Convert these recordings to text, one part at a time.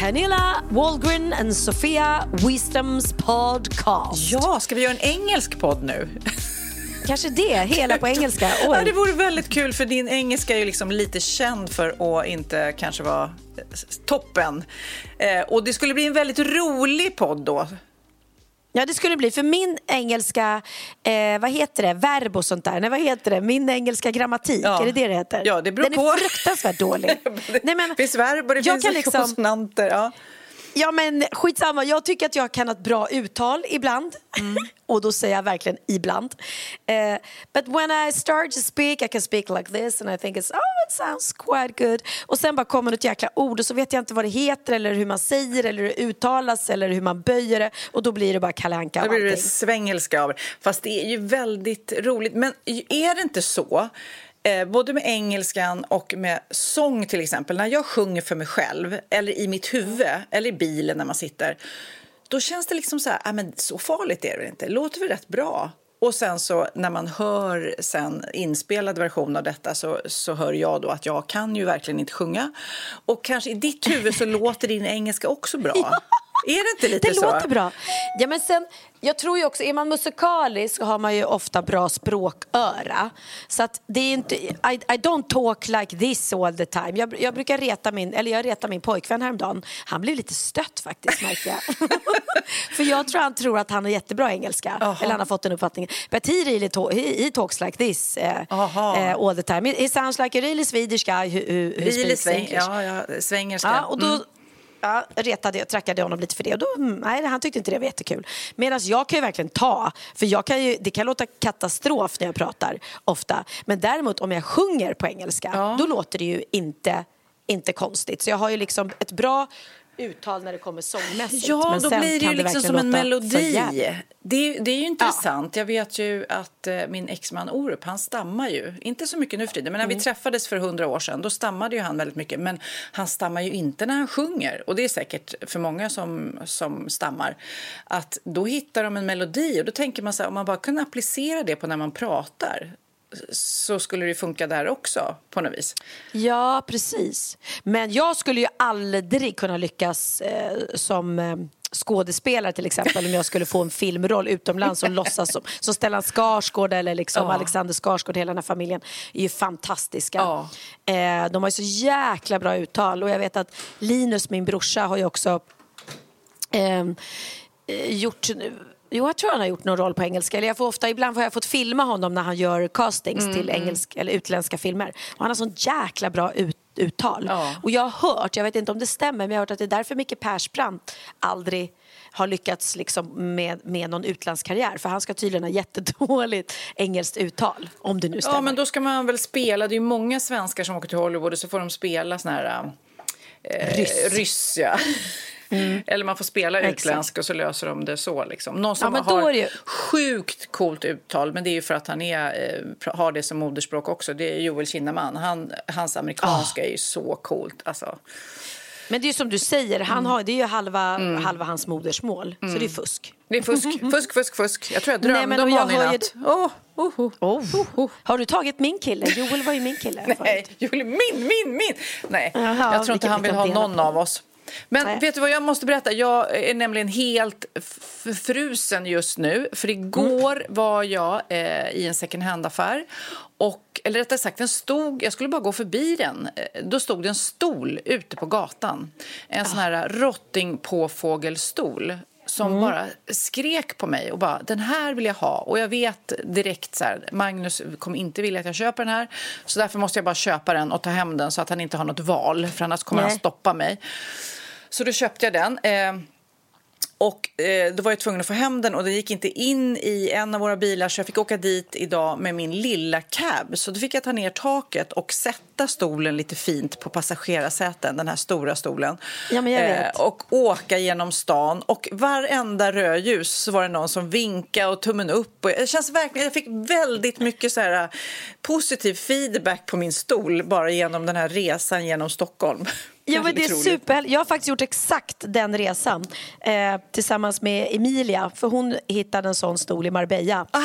Pernilla Wahlgren and Sofia Wisdom's podcast. Ja, ska vi göra en engelsk podd nu? Kanske det, hela på engelska. Oj. Ja, det vore väldigt kul för din engelska är ju liksom lite känd för att inte kanske vara toppen. Eh, och det skulle bli en väldigt rolig podd då. Ja, det skulle bli. För min engelska, eh, vad heter det, verb och sånt där. Nej, vad heter det? Min engelska grammatik, Ja. är det det det heter? Ja, det beror Den på. är fruktansvärt dålig. det men finns verb och det jag finns kan liksom- konsonanter. Ja. Ja men skitsamma, jag tycker att jag kan ha ett bra uttal ibland. Mm. och då säger jag verkligen ibland. Eh, but when I start to speak I can speak like this and I think it's oh it sounds quite good. Och sen bara kommer något jäkla ord och så vet jag inte vad det heter eller hur man säger eller hur det uttalas eller hur man böjer det och då blir det bara Kalle Anka Då blir det allting. svengelska av. Fast det är ju väldigt roligt. Men är det inte så, eh, både med engelskan och med sång till exempel, när jag sjunger för mig själv eller i mitt huvud eller i bilen när man sitter, då känns det liksom så här, ah, men så farligt är det inte, låter väl rätt bra. Och sen så när man hör sen inspelad version av detta så, så hör jag då att jag kan ju verkligen inte sjunga. Och kanske i ditt huvud så låter din engelska också bra. Är det inte lite Det så? låter bra. Ja, men sen, jag tror ju också, är man musikalisk har man ju ofta bra språköra. Så att det är inte, I, I don't talk like this all the time. Jag, jag brukar reta min, eller jag retar min pojkvän häromdagen. Han blev lite stött faktiskt märkte jag. För jag tror han tror att han har jättebra engelska. Eller han har fått den uppfattningen. But he really talk, he, he talks like this uh, Aha. uh, all the time. He, he sounds like a really Swedish guy who, who, who Really speaks sväng, English. ja, ja, svengelska. Ja, och då Mm. Ja, retade jag, trackade honom lite för det. Och då, nej, han tyckte inte det var jättekul. Medan jag kan ju verkligen ta, för jag kan ju, det kan låta katastrof när jag pratar ofta. Men däremot om jag sjunger på engelska, då låter det ju inte, inte konstigt. Så jag har ju liksom ett bra uttal när det kommer sångmässigt. Ja, men då sen blir det ju liksom verkligen som en melodi. Det är, det är ju intressant. Jag vet ju att eh, min exman Orup, han stammar ju. Inte så mycket nu för tiden, men när Mm. vi träffades för hundra år sedan, då stammade ju han väldigt mycket. Men han stammar ju inte när han sjunger. Och det är säkert för många som, som stammar. Att då hittar de en melodi och då tänker man så här, om man bara kunde applicera det på när man pratar så skulle det funka där också på något vis. Ja, precis. Men jag skulle ju aldrig kunna lyckas eh, som eh, skådespelare till exempel om jag skulle få en filmroll utomlands och låtsas som, som Stellan Skarsgård eller liksom Ja. Alexander Skarsgård, hela den här familjen är ju fantastiska. Ja. Eh, de har ju så jäkla bra uttal och jag vet att Linus, min brorsa, har ju också ehm, eh, gjort Jo, jag tror han har gjort någon roll på engelska. Eller jag får ofta, ibland har jag fått filma honom när han gör castings Mm, till engelsk, eller utländska filmer. Och han har sånt jäkla bra ut, uttal. Ja. Och jag har hört, jag vet inte om det stämmer, men jag har hört att det är därför Micke Persbrandt aldrig har lyckats liksom med, med någon utlandskarriär. För han ska tydligen ha jättedåligt engelskt uttal, om det nu stämmer. Ja, men då ska man väl spela. Det är ju många svenskar som åker till Hollywood och så får de spela sån här... Eh, Ryss. ryss ja. Eller man får spela Mm. Utländsk och så löser de det så. Liksom. Någon som då har ju- sjukt coolt uttal, men det är ju för att han är, eh, har det som moderspråk också. Det är Joel Kinnaman. Han, hans amerikanska är ju så coolt. Alltså. Men det är som du säger, han Mm. har, det är ju halva, halva hans modersmål. Så det är fusk. Det är fusk, fusk, fusk, fusk. Jag tror jag Nej, drömde men om honom i natt. Åh, oh, oh. Oh. Har du tagit min kille? Joel var ju min kille Nej. Julie, min, min, min! Nej, Jaha, jag tror inte han vill ha någon på. av oss. Men Nej. vet du vad jag måste berätta? Jag är nämligen helt frusen just nu. För igår Mm. var jag eh, i en second hand-affär. Och, eller rättare sagt, den stod, jag skulle bara gå förbi den. Eh, Då stod det en stol ute på gatan. En sån här rottingpåfågelstol som bara skrek på mig och bara den här vill jag ha. Och jag vet direkt så här, Magnus kommer inte vilja att jag köper den här. Så därför måste jag bara köpa den och ta hem den så att han inte har något val. För annars kommer Nej. han stoppa mig. Så då köpte jag den. Eh, och eh, då var jag tvungen att få hem den och den gick inte in i en av våra bilar så jag fick åka dit idag med min lilla cab. Så då fick jag ta ner taket och sätta stolen lite fint på passagerarsäten, den här stora stolen. Ja, men jag vet. Eh, och åka genom stan. Och varenda rödljus så var det någon som vinkade och tummen upp. Och det känns verkligen, jag fick väldigt mycket så här, eh, positiv feedback på min stol bara genom den här resan genom Stockholm. Ja, men det är super. Jag har faktiskt gjort exakt den resan eh, tillsammans med Emilia. För hon hittade en sån stol i Marbella. Ah!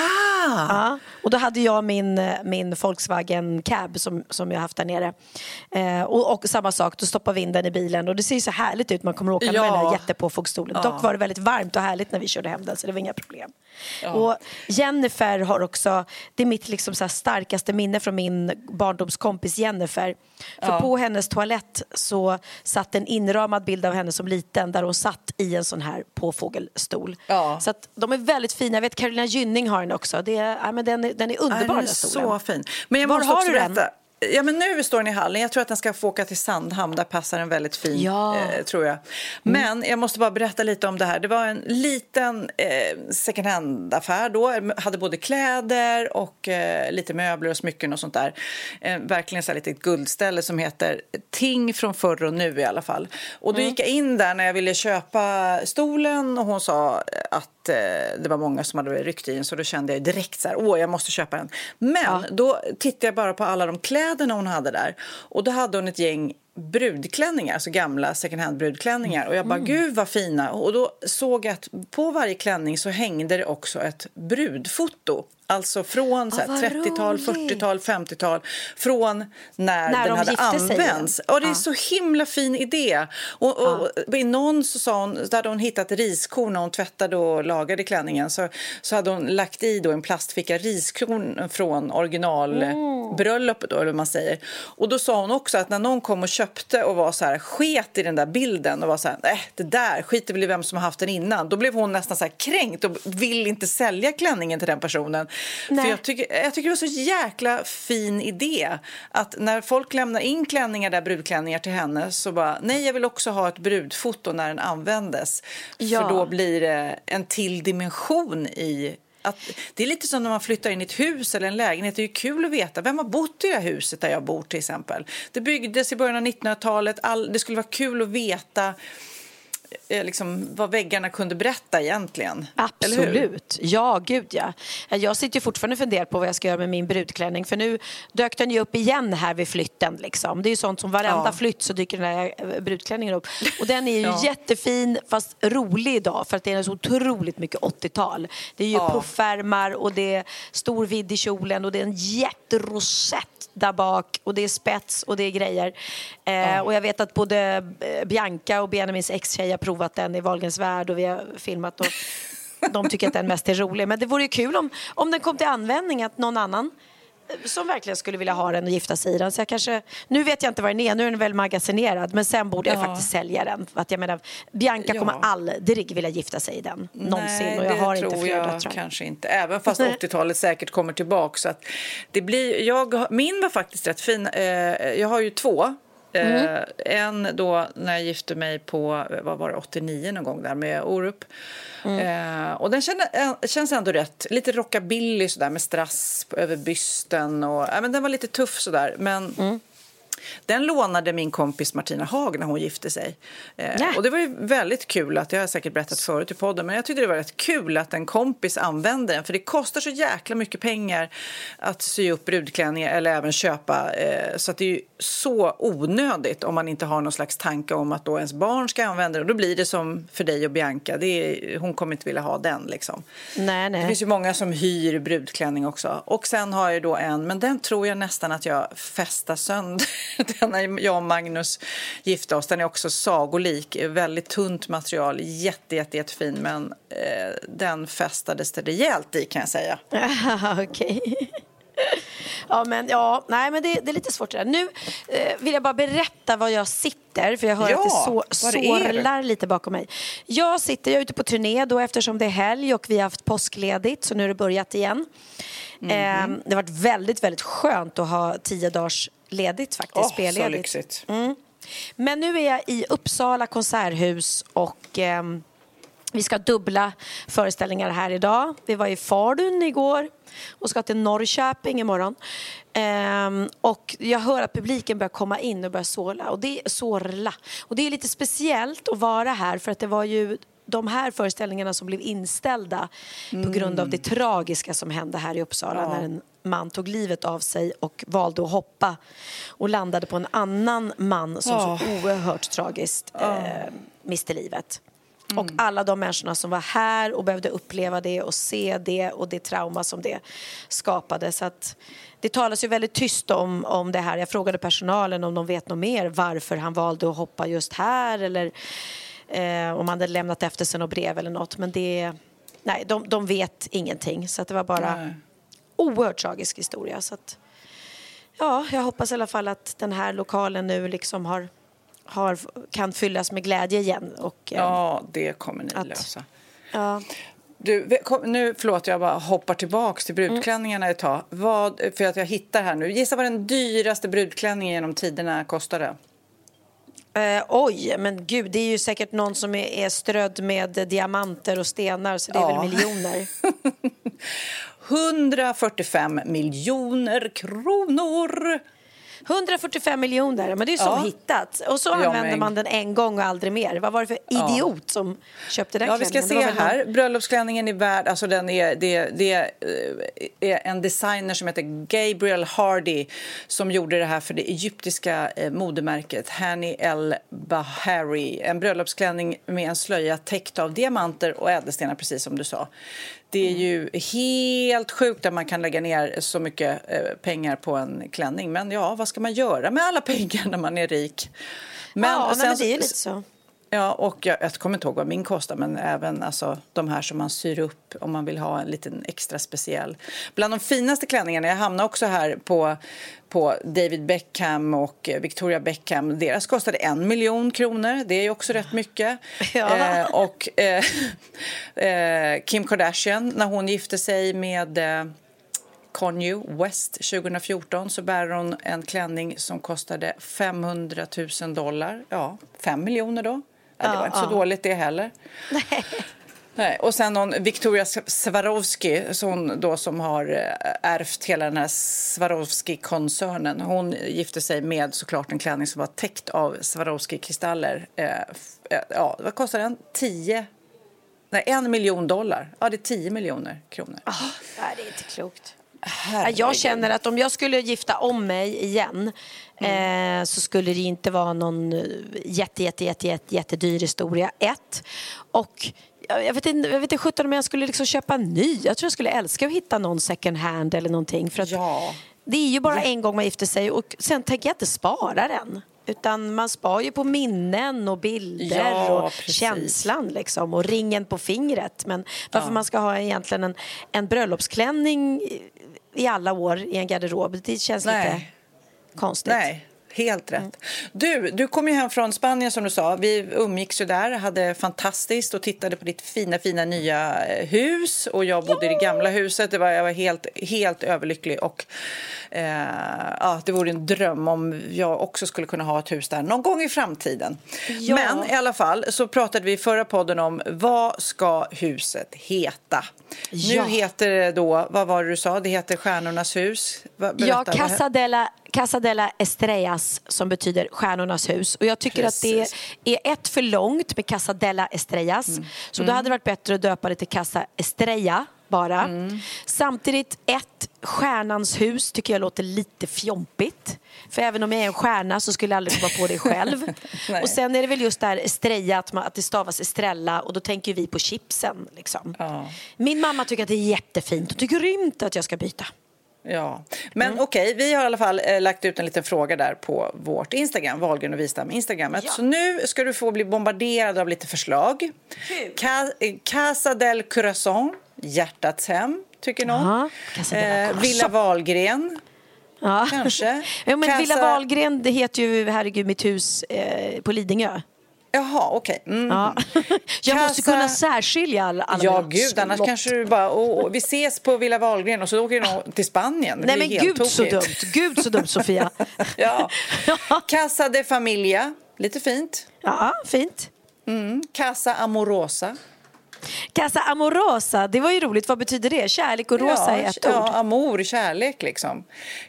Ja, och då hade jag min, eh, min Volkswagen Cab som, som jag haft där nere. Eh, och, och samma sak, då stoppar vi in den i bilen och det ser ju så härligt ut. Man kommer åka med Ja. den här jättepåfågelstolen. Dock var det väldigt varmt och härligt när vi körde hem den så det var inga problem. Och Jennifer har också, det är mitt liksom så starkaste minne från min barndomskompis Jennifer. För på hennes toalett så satt en inramad bild av henne som liten där hon satt i en sån här påfågelstol. Ja. Så att de är väldigt fina. Jag vet Carolina Gynning har den också. Det är, ja, men den, är, den är underbar den den är stolen. så fin. Men jag Var måste har du den? Ja, men nu står den i hallen. Jag tror att den ska få åka till Sandhamn. Där passar den väldigt fint, Ja. Mm. eh, tror jag. Men jag måste bara berätta lite om det här. Det var en liten eh, second hand-affär då. Hade både kläder och eh, lite möbler och smycken och sånt där. Eh, verkligen så här litet guldställe som heter Ting från förr och nu i alla fall. Och då gick jag in där när jag ville köpa stolen och hon sa att eh, det var många som hade ryckt i den så då kände jag direkt så här, åh jag måste köpa den. Men då tittade jag bara på alla de kläderna hon hade där. Och då hade hon ett gäng brudklänningar, alltså gamla second hand brudklänningar. Och jag bara gud vad fina. Och då såg jag att på varje klänning så hängde det också ett brudfoto. Alltså från vad 30-tal, roligt. 40-tal, 50-tal. Från när, När den de hade sig använts. Ja, det är Ja. så himla fin idé. Och, och, I någon så sa hon, där hade hon hittat riskorn när hon tvättade och lagade klänningen. Så, så hade hon lagt i då en plastficka riskorn från originalbröllopet, då, eller vad man säger. Och då sa hon också att när någon kom och köpte och var så här, sket i den där bilden och var så här, nej, det där skiter väl i vem som har haft den innan. Då blev hon nästan så här kränkt och vill inte sälja klänningen till den personen. Nej. För jag tycker, jag tycker det var så jäkla fin idé att när folk lämnar in klänningar där brudklänningar till henne så bara nej jag vill också ha ett brudfoto när den användes. Ja. För då blir det en till dimension i att, det är lite som när man flyttar in i ett hus eller en lägenhet. Det är ju kul att veta vem har bott i det huset där jag bor till exempel. Det byggdes i början av 1900-talet. All, det skulle vara kul att veta liksom, vad väggarna kunde berätta egentligen. Absolut. Ja, gud ja. Jag sitter ju fortfarande och funderar på vad jag ska göra med min brudklänning. För nu dök den ju upp igen här vid flytten. Liksom. Det är ju sånt som varenda Ja. flytt så dyker den här eh, brudklänningen upp. Och den är ju Ja. jättefin fast rolig idag för att det är så otroligt mycket 80-tal. Det är ju Ja. puffärmar och det är stor vidd i kjolen och det är en jätterosett där bak och det är spets och det är grejer. Eh, Och jag vet att både eh, Bianca och Benjamins ex-tjej har provat den i Wahlgrens värld och vi har filmat och de tycker att den mest är rolig. Men det vore ju kul om, om den kom till användning att någon annan som verkligen skulle vilja ha den och gifta sig i den. Så jag kanske, nu vet jag inte vad den är, nu är den väl magasinerad men sen borde jag Ja. faktiskt sälja den. För att jag menar, Bianca Ja. kommer aldrig vilja gifta sig i den. Någonsin. Nej, och jag har tror inte fler jag döttrar. kanske inte. Även fast Nej. 80-talet säkert kommer tillbaka. Så att det blir, jag, min var faktiskt rätt fin. Eh, jag har ju två. Mm. Eh, en då när jag gifte mig på eh, vad var det, 89 någon gång där med Orup. Mm. Eh, och den kände, eh, känns ändå rätt. Lite rockabilly sådär med strass över bysten. Och, ja, men den var lite tuff sådär. Men Mm. Den lånade min kompis Martina Haag när hon gifte sig. Eh. Och det var ju väldigt kul, att, det har jag säkert berättat förut i podden, men jag tyckte det var rätt kul att en kompis använde den. För det kostar så jäkla mycket pengar att sy upp brudklänningar eller även köpa. Eh, så att det är så onödigt om man inte har någon slags tanke om att då ens barn ska använda den. Och då blir det som för dig och Bianca, det är, hon kommer inte vilja ha den liksom. Nej, Det nej. finns ju många som hyr brudklänning också. Och sen har jag då en, men den tror jag nästan att jag fästar sönder. den när jag och Magnus gifte oss. Den är också sagolik, väldigt tunt material, jätte, jätte, jättefin. Men eh, den fästades det rejält i kan jag säga. Okej. Ja, men, ja, nej, men det, det är lite svårt det där. Nu eh, vill jag bara berätta var jag sitter, för jag hör Ja, att det så, sorlar lite bakom mig. Jag sitter, jag är ute på turné då eftersom det är helg och vi har haft påskledigt, så nu har det börjat igen. Mhm. Eh, det har varit väldigt, väldigt skönt att ha tio dagars ledigt faktiskt, Åh, så lyxigt. Men nu är jag i Uppsala konserthus och ehm, vi ska dubbla föreställningar här idag. Vi var i Falun igår och ska till Norrköping imorgon. Ehm, och jag hör att publiken börjar komma in och börjar sorla. Och det, sorla. Och det är lite speciellt att vara här för att det var ju de här föreställningarna som blev inställda på grund av det tragiska som hände här i Uppsala när en man tog livet av sig och valde att hoppa och landade på en annan man som så oerhört tragiskt eh, miste livet. Och alla de människorna som var här och behövde uppleva det och se det och det trauma som det skapade. Så att det talas ju väldigt tyst om, om det här. Jag frågade personalen om de vet något mer varför han valde att hoppa just här eller eh, om han hade lämnat efter sig något brev eller något. Men det, nej, de, de vet ingenting. Så att det var bara Nej. oerhört tragisk historia. Så att, ja, jag hoppas i alla fall att den här lokalen nu liksom har, har, kan fyllas med glädje igen. Och, eh, Ja, det kommer ni Att- lösa. ja. Du, kom, nu, förlåt, jag bara hoppar tillbaka till brudklänningarna ett tag. Vad, för att jag hittar här nu. Gissa vad den dyraste brudklänningen genom tiderna kostade? Eh, oj, men gud, det är ju säkert någon som är, är strödd med diamanter och stenar så det är Ja. väl miljoner. 145 miljoner kronor! 145 miljoner, men det är som Ja. hittat. Och så Ja, använder men- man den en gång och aldrig mer. Vad var det för idiot som köpte den Ja, vi ska klänningen? se här. Bröllopsklänningen är värd... Alltså den är, det, det eh, är en designer som heter Gabriel Hardy som gjorde det här för det egyptiska eh, modemärket Hani El Bahari. En bröllopsklänning med en slöja täckt av diamanter och ädelstenar, precis som du sa. Det är ju helt sjukt att man kan lägga ner så mycket eh, pengar på en klänning. Men ja, vad ska man göra med alla pengar när man är rik? Men, ja, sen men det är lite så. Ja, och jag, jag kommer inte ihåg vad min kostar, men även alltså, de här som man syr upp om man vill ha en liten extra speciell. Bland de finaste klänningarna, jag hamnar också här på, på David Beckham och Victoria Beckham. Deras kostade en miljon kronor, det är också rätt mycket. Ja. Eh, och eh, eh, Kim Kardashian, när hon gifte sig med eh, Kanye West 2014 så bär hon en klänning som kostade 500 000 dollar. Ja, 5 miljoner då. Ja, det var inte så dåligt det heller. Nej, och sen någon Victoria Swarovski hon då som har eh, ärvt hela den här Swarovski-koncernen. Hon gifte sig med såklart en klänning som var täckt av Swarovski-kristaller. Eh, eh, ja, vad kostar den? 10? Nej, en miljon dollar. Ja, det är 10 miljoner kronor. Nej, det är inte klokt. Herregud. Jag känner att om jag skulle gifta om mig igen Mm. eh, så skulle det inte vara någon eh, jätte, jätte, jätte, jätte, jättedyr historia. Ett. Och jag vet inte, jag vet inte sjutton om jag skulle liksom köpa en ny. Jag tror jag skulle älska att hitta någon second hand eller någonting. För att Ja. Det är ju bara en gång man gifter sig och sen tänker jag inte spara den. Utan man spar ju på minnen och bilder Ja, och precis. känslan liksom och ringen på fingret. Men varför man ska ha egentligen en, en bröllopsklänning i- alla år i en garderob, det känns lite Nej konstigt. Nej, helt rätt. Du, du kom ju hem från Spanien som du sa. Vi umgicks ju där, hade fantastiskt och tittade på ditt fina, fina nya eh, hus. Och jag bodde i det gamla huset. Det var, jag var helt, helt överlycklig. Och, eh, ja, det vore en dröm om jag också skulle kunna ha ett hus där någon gång i framtiden. Ja. Men i alla fall så pratade vi i förra podden om vad ska huset heta? Ja. Nu heter det då, vad var det du sa? Det heter Stjärnornas hus. Ja, berätta, vad- Casa de, la, Casa de la Estrellas som betyder Stjärnornas hus. Och jag tycker Precis. att det är ett för långt med Casa de la Estrellas. Så då hade det varit bättre att döpa det till Casa Estrella bara. Samtidigt, ett stjärnans hus tycker jag låter lite fjompigt. För även om jag är en stjärna så skulle jag aldrig komma på det själv. Och sen är det väl just där Estrella, att, man, att det stavas Estrella och då tänker vi på chipsen. Liksom. Ja. Min mamma tycker att det är jättefint och tycker grymt att jag ska byta. Ja, men mm. okej, okay, vi har i alla fall eh, lagt ut en liten fråga där på vårt Instagram, Wahlgren och Wistam Instagrammet. Ja. Så nu ska du få bli bombarderad av lite förslag. Ca eh, Casa del Corazon, Hjärtats hem, tycker någon. Eh, Villa Wahlgren. Ja. Kanske. ja, men Casa... Villa Wahlgren, det heter ju Herregud mitt hus eh, på Lidingö. Jaha, okej. Okay. Mm. Ja. Jag måste kunna särskilja alla, alla Ja, gud, annars kanske du bara... Oh, vi ses på Villa Wahlgren och så åker du till Spanien. Nej, men gud tokigt. så dumt. Gud så dumt, Sofia. ja. Casa de Familia, lite fint. Ja, fint. Mm. Casa Amorosa. Casa Amorosa, det var ju roligt. Vad betyder det? Kärlek och rosa ja, i ett ja, ord? Amor, kärlek liksom.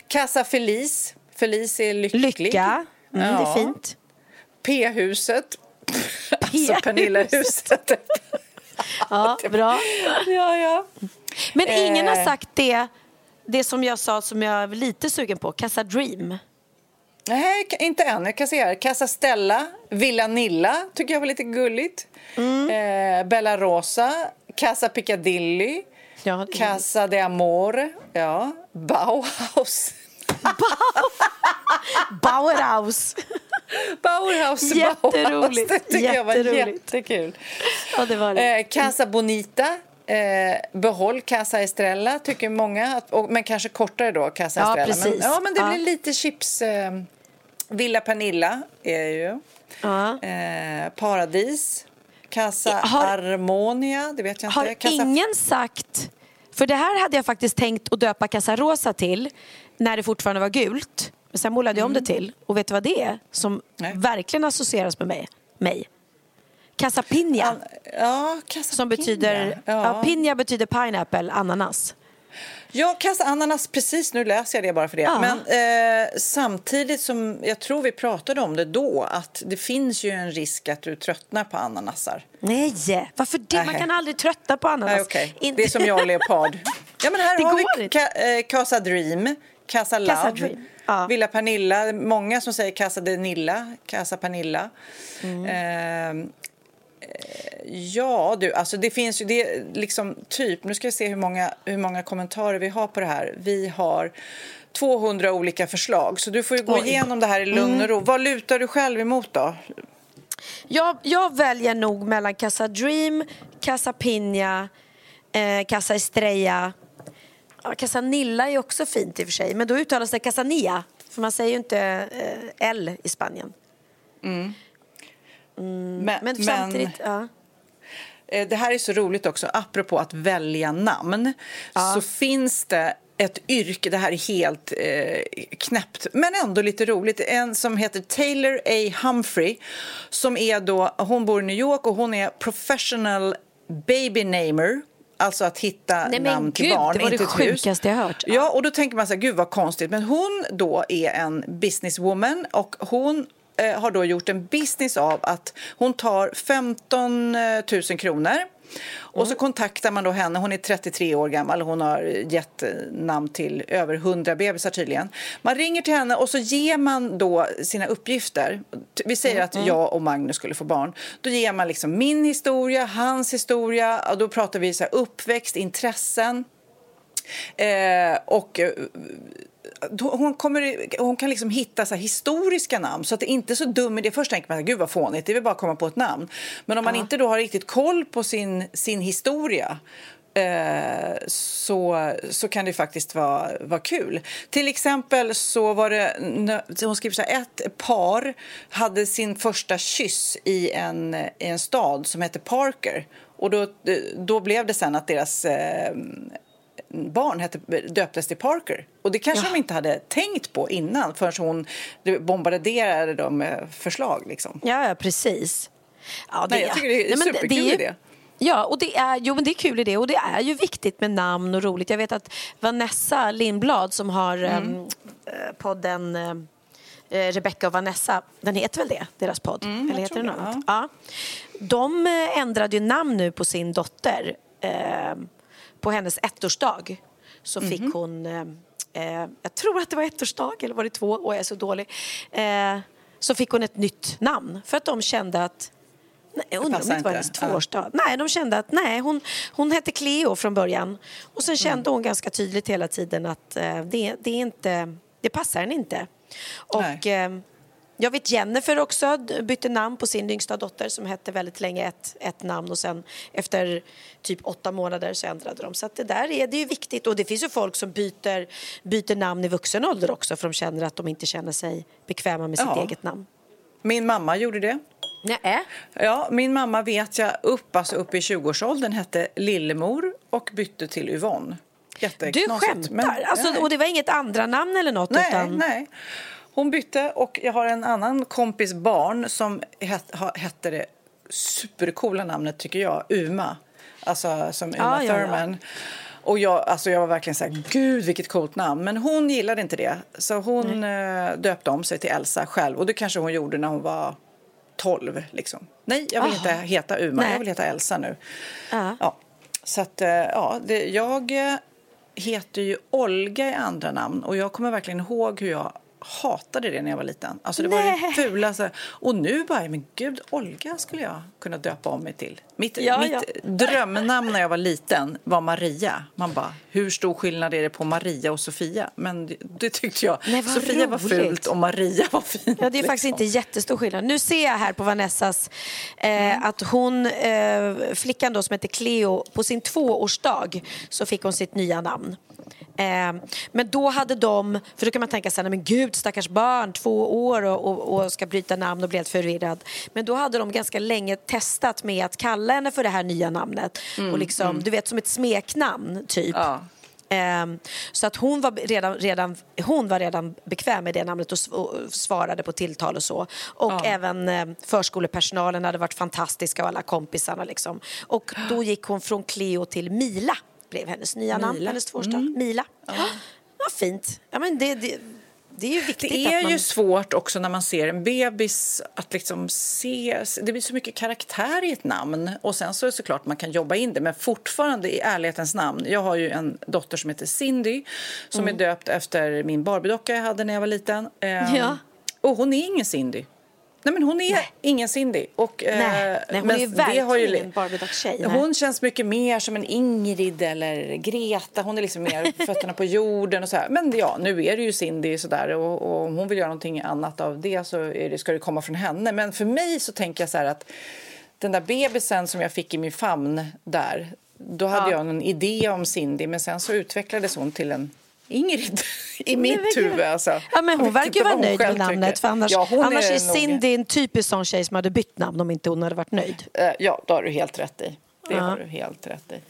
Casa Feliz. Feliz är lycklig. Lycka, mm, ja. det är fint. P-huset. Alltså Pernilla-huset. ja, bra. Ja, ja. Men ingen har eh. sagt det, det som jag sa som jag är lite sugen på, Casa Dream. Nej, inte än. Jag kan se här. Casa Stella, Villa Nilla tycker jag var lite gulligt. Mm. Eh, Bella Rosa, Casa Piccadilly, ja, Casa de Amor, ja. Bauhaus. Bauhaus. Bauhaus. Jätteroligt. Det tycker jag var jättekul. Ja, det var det. Eh, Casa Bonita. Eh, behåll Casa Estrella, tycker många. och, men kanske kortare då, Casa ja, Estrella. Precis. Men, ja, men det ja. blir lite chips. Eh, Villa Pernilla är ju. Ja. Eh, Paradis. Casa har, Harmonia, det vet jag inte. Har ingen sagt... För det här hade jag faktiskt tänkt att döpa Casa Rosa till när det fortfarande var gult. Men sen målade jag om det mm. till. Och vet du vad det är som Nej. verkligen associeras med mig? mig? Casa Pina. Ja, casa som betyder, ja. ja. Betyder pineapple, ananas. Ja, Casa Ananas, precis nu läser jag det bara för det. Ja. Men eh, samtidigt som jag tror vi pratade om det då att det finns ju en risk att du tröttnar på ananasar. Nej, varför det? Man kan aldrig tröttna på ananas. Nej, okay. Det är som jag och Leopard. ja, men här det har vi eh, Casa Dream, Casa Love. Casa Dream. Ja. Villa Pernilla, många som säger Casa de Nilla, Casa Pernilla. Mm. Eh, Ja, du, alltså det finns ju det liksom typ, nu ska vi se hur många, hur många kommentarer vi har på det här. Vi har 200 olika förslag, så du får gå Oj. igenom det här i lugn och ro. Mm. Vad lutar du själv emot då? Jag, jag väljer nog mellan Casa Dream, Casa Pina, eh, Casa Estrella. Ja, Casa Nilla är också fint i och för sig, men då uttalas det Casania, för man säger ju inte eh, L i Spanien. Mm. Mm, men, men, samtidigt... Ja. Eh, det här är så roligt också, apropå att välja namn. Ja. Så finns det ett yrke, det här är helt eh, knäppt, men ändå lite roligt. En som heter Taylor A. Humphrey. Som är då, hon bor i New York och hon är professional baby namer. Alltså att hitta Nej, namn till Gud, barn, det var inte det sjukaste jag hört. Ja, och då tänker man så här, gud vad konstigt. Men hon då är en businesswoman och hon eh, har då gjort en business av att hon tar 15 000 kronor och så kontaktar man då henne, hon är 33 år gammal hon har gett namn till över 100 bebisar tydligen. Man ringer till henne och så ger man då sina uppgifter. Vi säger att mm. jag och Magnus skulle få barn. Då ger man liksom min historia, hans historia, och då pratar vi så uppväxt, intressen. Eh, och hon, kommer, hon kan liksom hitta så historiska namn så att det inte är så dum idé. Först tänker man gud vad fånigt, det vill bara komma på ett namn. Men om man inte då har riktigt koll på sin, sin historia eh, så, så kan det faktiskt vara, vara kul. Till exempel så var det, hon skriver så här, ett par hade sin första kyss i en, i en stad som heter Parker. Och då, då blev det sen att deras eh, barn hette, döptes till Parker. Och det kanske ja. de inte hade tänkt på innan förrän hon bombarderade dem med förslag. Liksom. Ja, ja precis. Ja, det, Nej, jag tycker det är en superkul det är, idé. Ja, och det är, jo, men det är kul idé och det är ju viktigt med namn och roligt. Jag vet att Vanessa Lindblad som har mm. um, podden uh, Rebecca och Vanessa, den heter väl det, deras podd? Mm, Eller heter den något annat? Ja. De ändrade ju namn nu på sin dotter. Uh, på hennes ettårsdag så fick mm -hmm. hon, eh, eh, jag tror att det var ettårsdag eller var det två, och jag är så dålig, eh, så fick hon ett nytt namn för att de kände att Nej, undrar om det var hennes tvåårsdag. Ja. Nej, de kände att nej, hon, hon hette Cleo från början. Och sen kände mm. hon ganska tydligt hela tiden att eh, det, det, är inte, det passar henne inte. Och eh, jag vet Jennifer också bytte namn på sin yngsta dotter som hette väldigt länge ett, ett namn och sen efter typ åtta månader så ändrade de. Så det där är, det är viktigt och det finns ju folk som byter, byter namn i vuxen ålder också för de känner att de inte känner sig bekväma med sitt ja. eget namn. Min mamma gjorde det. Nej. Ja, min mamma vet jag upp, alltså upp i 20-årsåldern hette Lillemor och bytte till Yvonne. Du skämtar? Men, alltså, och det var inget andra namn eller något? Nej, utan... nej. Hon bytte och jag har en annan kompis barn som hette det supercoola namnet tycker jag, Uma. Alltså som Uma ah, Thurman. Ja, ja. Och jag, alltså jag var verkligen så här, gud vilket coolt namn. Men hon gillade inte det. Så hon mm. döpte om sig till Elsa själv. Och det kanske hon gjorde när hon var 12. Liksom. Nej, jag vill Aha. inte heta Uma, Nej. jag vill heta Elsa nu. Uh. Ja. Så att, eh, ja, det, jag heter ju Olga i andra namn. Och jag kommer verkligen ihåg hur jag hatade det när jag var liten. Alltså det Nej. var det fulaste. Och nu bara, men gud, Olga skulle jag kunna döpa om mig till. Mitt, ja, mitt ja. drömnamn när jag var liten var Maria. Man bara, hur stor skillnad är det på Maria och Sofia? Men det, det tyckte jag. Nej, Sofia roligt. var fult och Maria var fint. Ja, det är liksom. faktiskt inte jättestor skillnad. Nu ser jag här på Vanessas eh, mm. att hon, eh, flickan då som heter Cleo, på sin tvåårsdag så fick hon sitt nya namn. Eh, men då hade de, för då kan man tänka sig, men gud stackars barn, två år och, och, och, ska bryta namn och bli helt förvirrad. Men då hade de ganska länge testat med att kalla henne för det här nya namnet. Mm, och liksom, mm. du vet som ett smeknamn typ. Ja. Um, så att hon var, redan, redan, hon var redan bekväm med det namnet och, och svarade på tilltal och så. Och ja. även uh, förskolepersonalen hade varit fantastiska och alla kompisarna liksom. Och då gick hon från Cleo till Mila blev hennes nya Mila. namn, hennes tvåårsdag. Mm. Mila. Ja. Vad fint. Ja, men det, det, det är ju viktigt Det är man... ju svårt också när man ser en bebis att liksom se... Det blir så mycket karaktär i ett namn. Och sen så är det såklart man kan jobba in det. Men fortfarande i ärlighetens namn. Jag har ju en dotter som heter Cindy som mm. är döpt efter min Barbiedocka jag hade när jag var liten. Ja. Ehm, och hon är ingen Cindy. Nej, men hon är nej. ingen Cindy. Och, nej, nej, hon är verkligen ingen Barbie-tjej. Hon känns mycket mer som en Ingrid eller Greta. Hon är liksom mer fötterna på jorden. och så här. Men ja, nu är det ju Cindy sådär, och, och om hon vill göra någonting annat av det så det, ska det komma från henne. Men för mig så tänker jag så här att den där bebisen som jag fick i min famn där, då hade ja. jag en idé om Cindy men sen så utvecklades hon till en Ingrid i mitt huvud. Alltså. Ja, men hon verkar vara nöjd med namnet. För annars, ja, annars är, är Cindy en typisk sån tjej som hade bytt namn om inte hon hade varit nöjd. Uh, ja, det har du helt rätt i. Det ja. har du helt rätt i.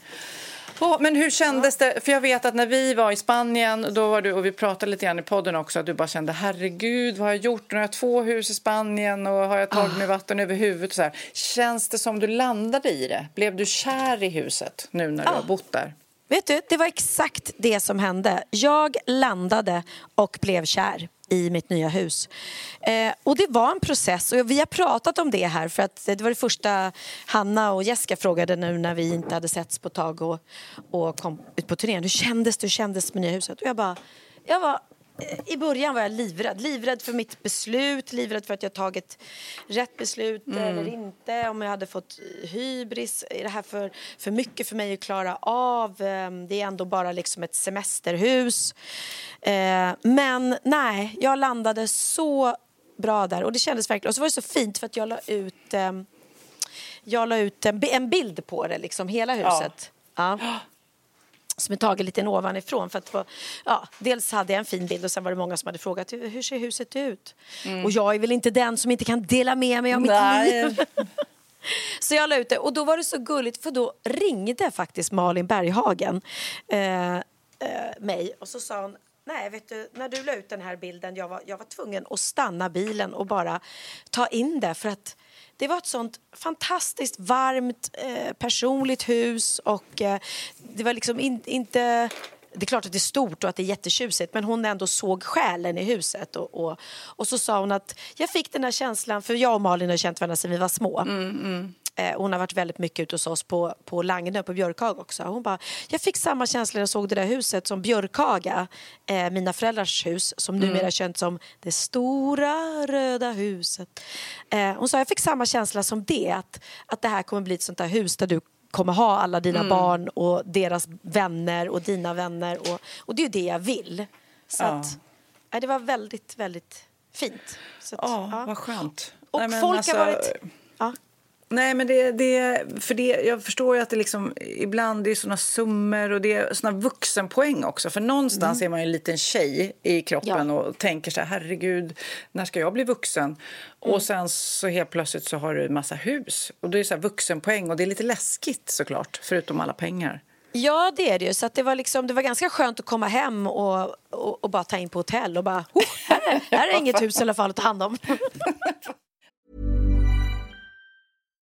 Oh, men hur kändes det? För jag vet att när vi var i Spanien då var du, och vi pratade lite grann i podden också att du bara kände herregud vad har jag gjort? Nu har jag två hus i Spanien och har jag tagit mig vatten över huvudet? så här. Känns det som du landade i det? Blev du kär i huset nu när du har bott där? Vet du, det var exakt det som hände. Jag landade och blev kär i mitt nya hus. Eh, och det var en process och vi har pratat om det här för att det var det första Hanna och Jessica frågade nu när vi inte hade setts på ett tag och, och kom ut på turnén. Hur kändes det? Hur kändes med nya huset? Och jag bara, jag var i början var jag livrädd. Livrädd för mitt beslut, livrädd för att jag tagit rätt beslut mm. eller inte. Om jag hade fått hybris. Är det här för, för mycket för mig att klara av? Ehm, det är ändå bara liksom ett semesterhus. Eh, men nej, jag landade så bra där. Och det kändes verkligen. Och så var det så fint för att jag la ut, ehm, jag la ut en bild på det, liksom hela huset. Ja. ja som är taget lite ovanifrån. För att få, ja, dels hade jag en fin bild och sen var det många som hade frågat hur ser huset ut? Mm. Och jag är väl inte den som inte kan dela med mig av mitt Nej. liv. så jag la ut det och då var det så gulligt för då ringde faktiskt Malin Berghagen eh, eh, mig och så sa hon Nej, vet du, när du la ut den här bilden jag var, jag var tvungen att stanna bilen och bara ta in det för att det var ett sånt fantastiskt varmt eh, personligt hus och eh, det var liksom in, inte det är klart att det är stort och att det är jättetjusigt men hon ändå såg själen i huset. Och, och, och så sa hon att jag fick den här känslan, för jag och Malin har känt varandra sedan vi var små. Mm, mm. Eh, hon har varit väldigt mycket ute hos oss på, på Lagnö, på Björkhaga också. Hon bara, jag fick samma känsla när jag såg det där huset som Björkhaga, eh, mina föräldrars hus, som numera är känt som det stora röda huset. Eh, hon sa, jag fick samma känsla som det, att, att det här kommer bli ett sånt där hus där du kommer ha alla dina barn och deras vänner och dina vänner. Och, och det är ju det jag vill. Så Ja. att, ja, det var väldigt, väldigt fint. Så att, Ja, ja. vad skönt. Och Nej, folk alltså- har varit... Ja. Nej, men det, det, för det, jag förstår ju att det liksom, ibland det är såna summor och det är såna vuxenpoäng också. För någonstans är man ju en liten tjej i kroppen Mm. Ja. och tänker så här, herregud, när ska jag bli vuxen? Mm. Och sen så helt plötsligt så har du en massa hus. Och det är så här vuxenpoäng och det är lite läskigt såklart, förutom alla pengar. Ja, det är det ju. Så att det, var liksom, det var ganska skönt att komma hem och, och, och bara ta in på hotell och bara, oh, här, är, här är inget hus i alla fall att ta hand om.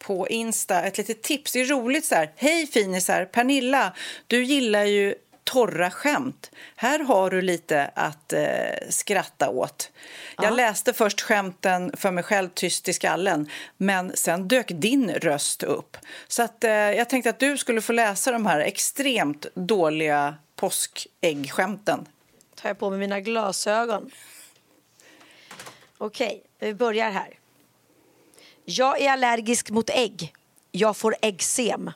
på Insta ett litet tips. Det är roligt så här. Hej finisar! Pernilla, du gillar ju torra skämt. Här har du lite att eh, skratta åt. Jag ja. läste först skämten för mig själv tyst i skallen men sen dök din röst upp. Så att, eh, jag tänkte att du skulle få läsa de här extremt dåliga påskäggskämten. Tar jag på mig mina glasögon. Okej, vi börjar här. Jag är allergisk mot ägg. Jag får äggsem.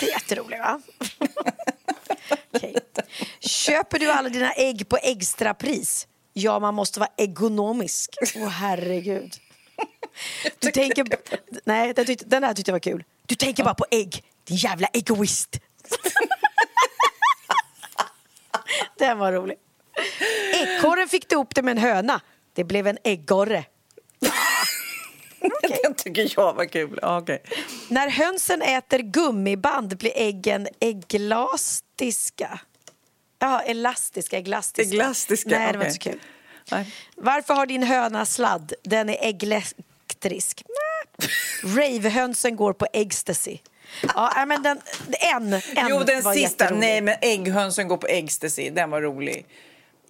Det är jätteroligt, va? okay. Köper du alla dina ägg på extrapris? Ja, man måste vara ekonomisk. Åh, oh, herregud. Du tänker... Nej, den, tyckte, den här tyckte jag var kul. Du tänker bara på ägg, din jävla egoist. den var rolig. Ekorren fick du upp det med en höna. Det blev en äggorre. Okay. Den tycker jag var kul. Okay. När hönsen äter gummiband blir äggen ägglastiska. Ja, elastiska, ägglastiska. ägglastiska. Nej, det var inte så kul. Nej. Varför har din höna sladd? Den är ägglektrisk. Ravehönsen går på ecstasy. Ja, men den, en, en Jo, den sista. Nej, men ägghönsen går på ecstasy. Den var rolig.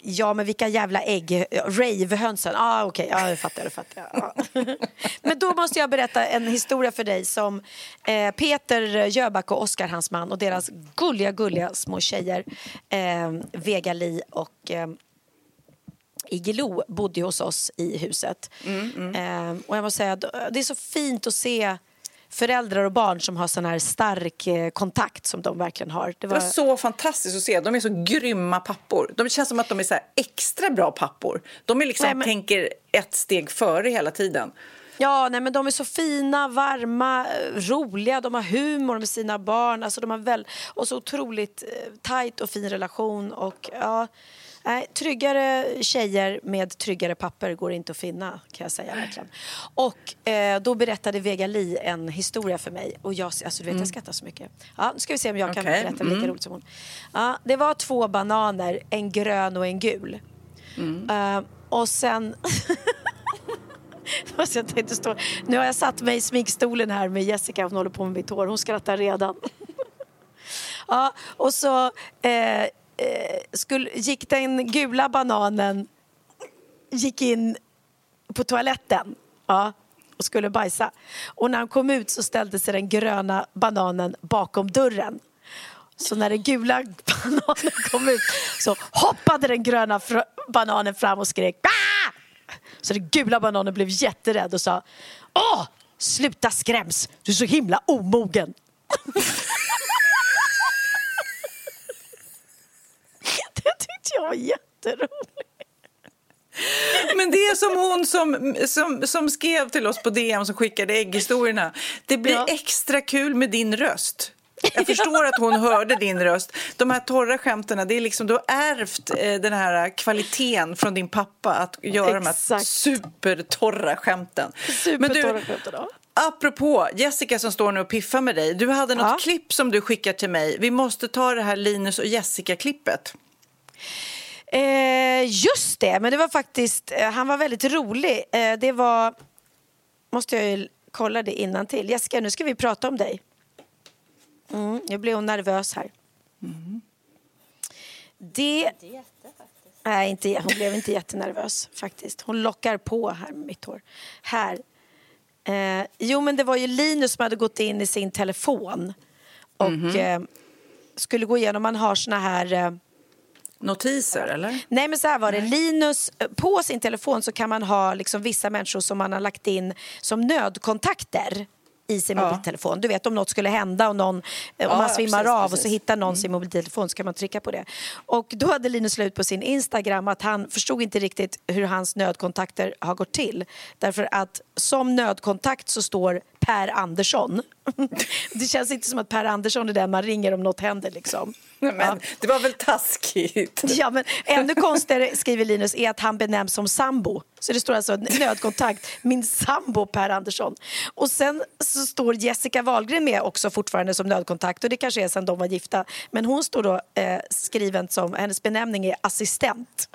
Ja, men vilka jävla ägg... Ravehönsen. Ah, Okej, okay. ja, jag fattar. Jag fattar. Ja. men då måste jag berätta en historia för dig som eh, Peter Jöback och Oskar, hans man, och deras gulliga, gulliga små tjejer, eh, Vega Li och eh, Igelo bodde hos oss i huset. Mm, mm. Eh, och jag måste säga, det är så fint att se föräldrar och barn som har sån här stark eh, kontakt som de verkligen har. Det var... det var så fantastiskt att se. De är så grymma pappor. De känns som att de är så extra bra pappor. De är liksom, nej, men... tänker ett steg före hela tiden. Ja, nej, men de är så fina, varma, roliga, de har humor med sina barn. Alltså, de har väl, och så otroligt eh, tajt och fin relation. Och, ja, Nej, tryggare tjejer med tryggare papper går inte att finna kan jag säga verkligen. Och eh, då berättade Vega Li en historia för mig och jag, alltså, du vet, mm. jag skrattar så mycket. Ja, nu ska vi se om jag okay. kan berätta lika mm. roligt som hon. Ja, det var två bananer, en grön och en gul. Mm. Uh, och sen... jag tänkte stå... Nu har jag satt mig i sminkstolen här med Jessica, hon håller på med mitt hår, hon skrattar redan. ja, och så eh, Eh, skulle, gick den gula bananen gick in på toaletten ja, och skulle bajsa. Och när han kom ut så ställde sig den gröna bananen bakom dörren. Så när den gula bananen kom ut så hoppade den gröna fr bananen fram och skrek Bah! Så den gula bananen blev jätterädd och sa Åh, sluta skräms, du är så himla omogen. jag var jätterolig. Men det är som hon som, som, som skrev till oss på DM som skickade ägghistorierna. Det blir ja. extra kul med din röst. Jag förstår att hon hörde din röst. De här torra skämten, det är liksom, du har ärvt eh, den här kvaliteten från din pappa att göra Exakt. de här supertorra skämten. Supertorra Men du, skämten, ja. Apropå Jessica som står nu och piffar med dig. Du hade något ja. klipp som du skickade till mig. Vi måste ta det här Linus och Jessica-klippet. Eh, just det, men det var faktiskt, eh, han var väldigt rolig. Eh, det var, måste jag ju kolla det innan till. Jessica, nu ska vi prata om dig. Mm, nu blev hon nervös här. Mm. Det... Nej, inte, hon blev inte jättenervös faktiskt. Hon lockar på här med mitt hår. Här. Eh, jo, men det var ju Linus som hade gått in i sin telefon och mm. eh, skulle gå igenom, man har såna här eh, notiser, eller? Nej, men så här var det. Linus, eh, på sin telefon så kan man ha liksom vissa människor som man har lagt in som nödkontakter i sin Ja. mobiltelefon. Du vet om något skulle hända och någon, eh, om Ja, man ja, svimmar precis, av och så. Mm. hittar någon sin mobiltelefon så kan man trycka på det. Och då hade Linus slut på sin Instagram att han förstod inte riktigt hur hans nödkontakter har gått till. Därför att som nödkontakt så står Per Andersson. det känns inte som att Per Andersson är den man ringer om något händer liksom. Men Ja. det var väl taskigt? Ja, men ännu konstigare, skriver Linus, är att han benämns som sambo. Så det står alltså nödkontakt, min sambo Per Andersson. Och sen så står Jessica Wahlgren med också fortfarande som nödkontakt och det kanske är sen de var gifta. Men hon står då eh, skriven som, hennes benämning är assistent.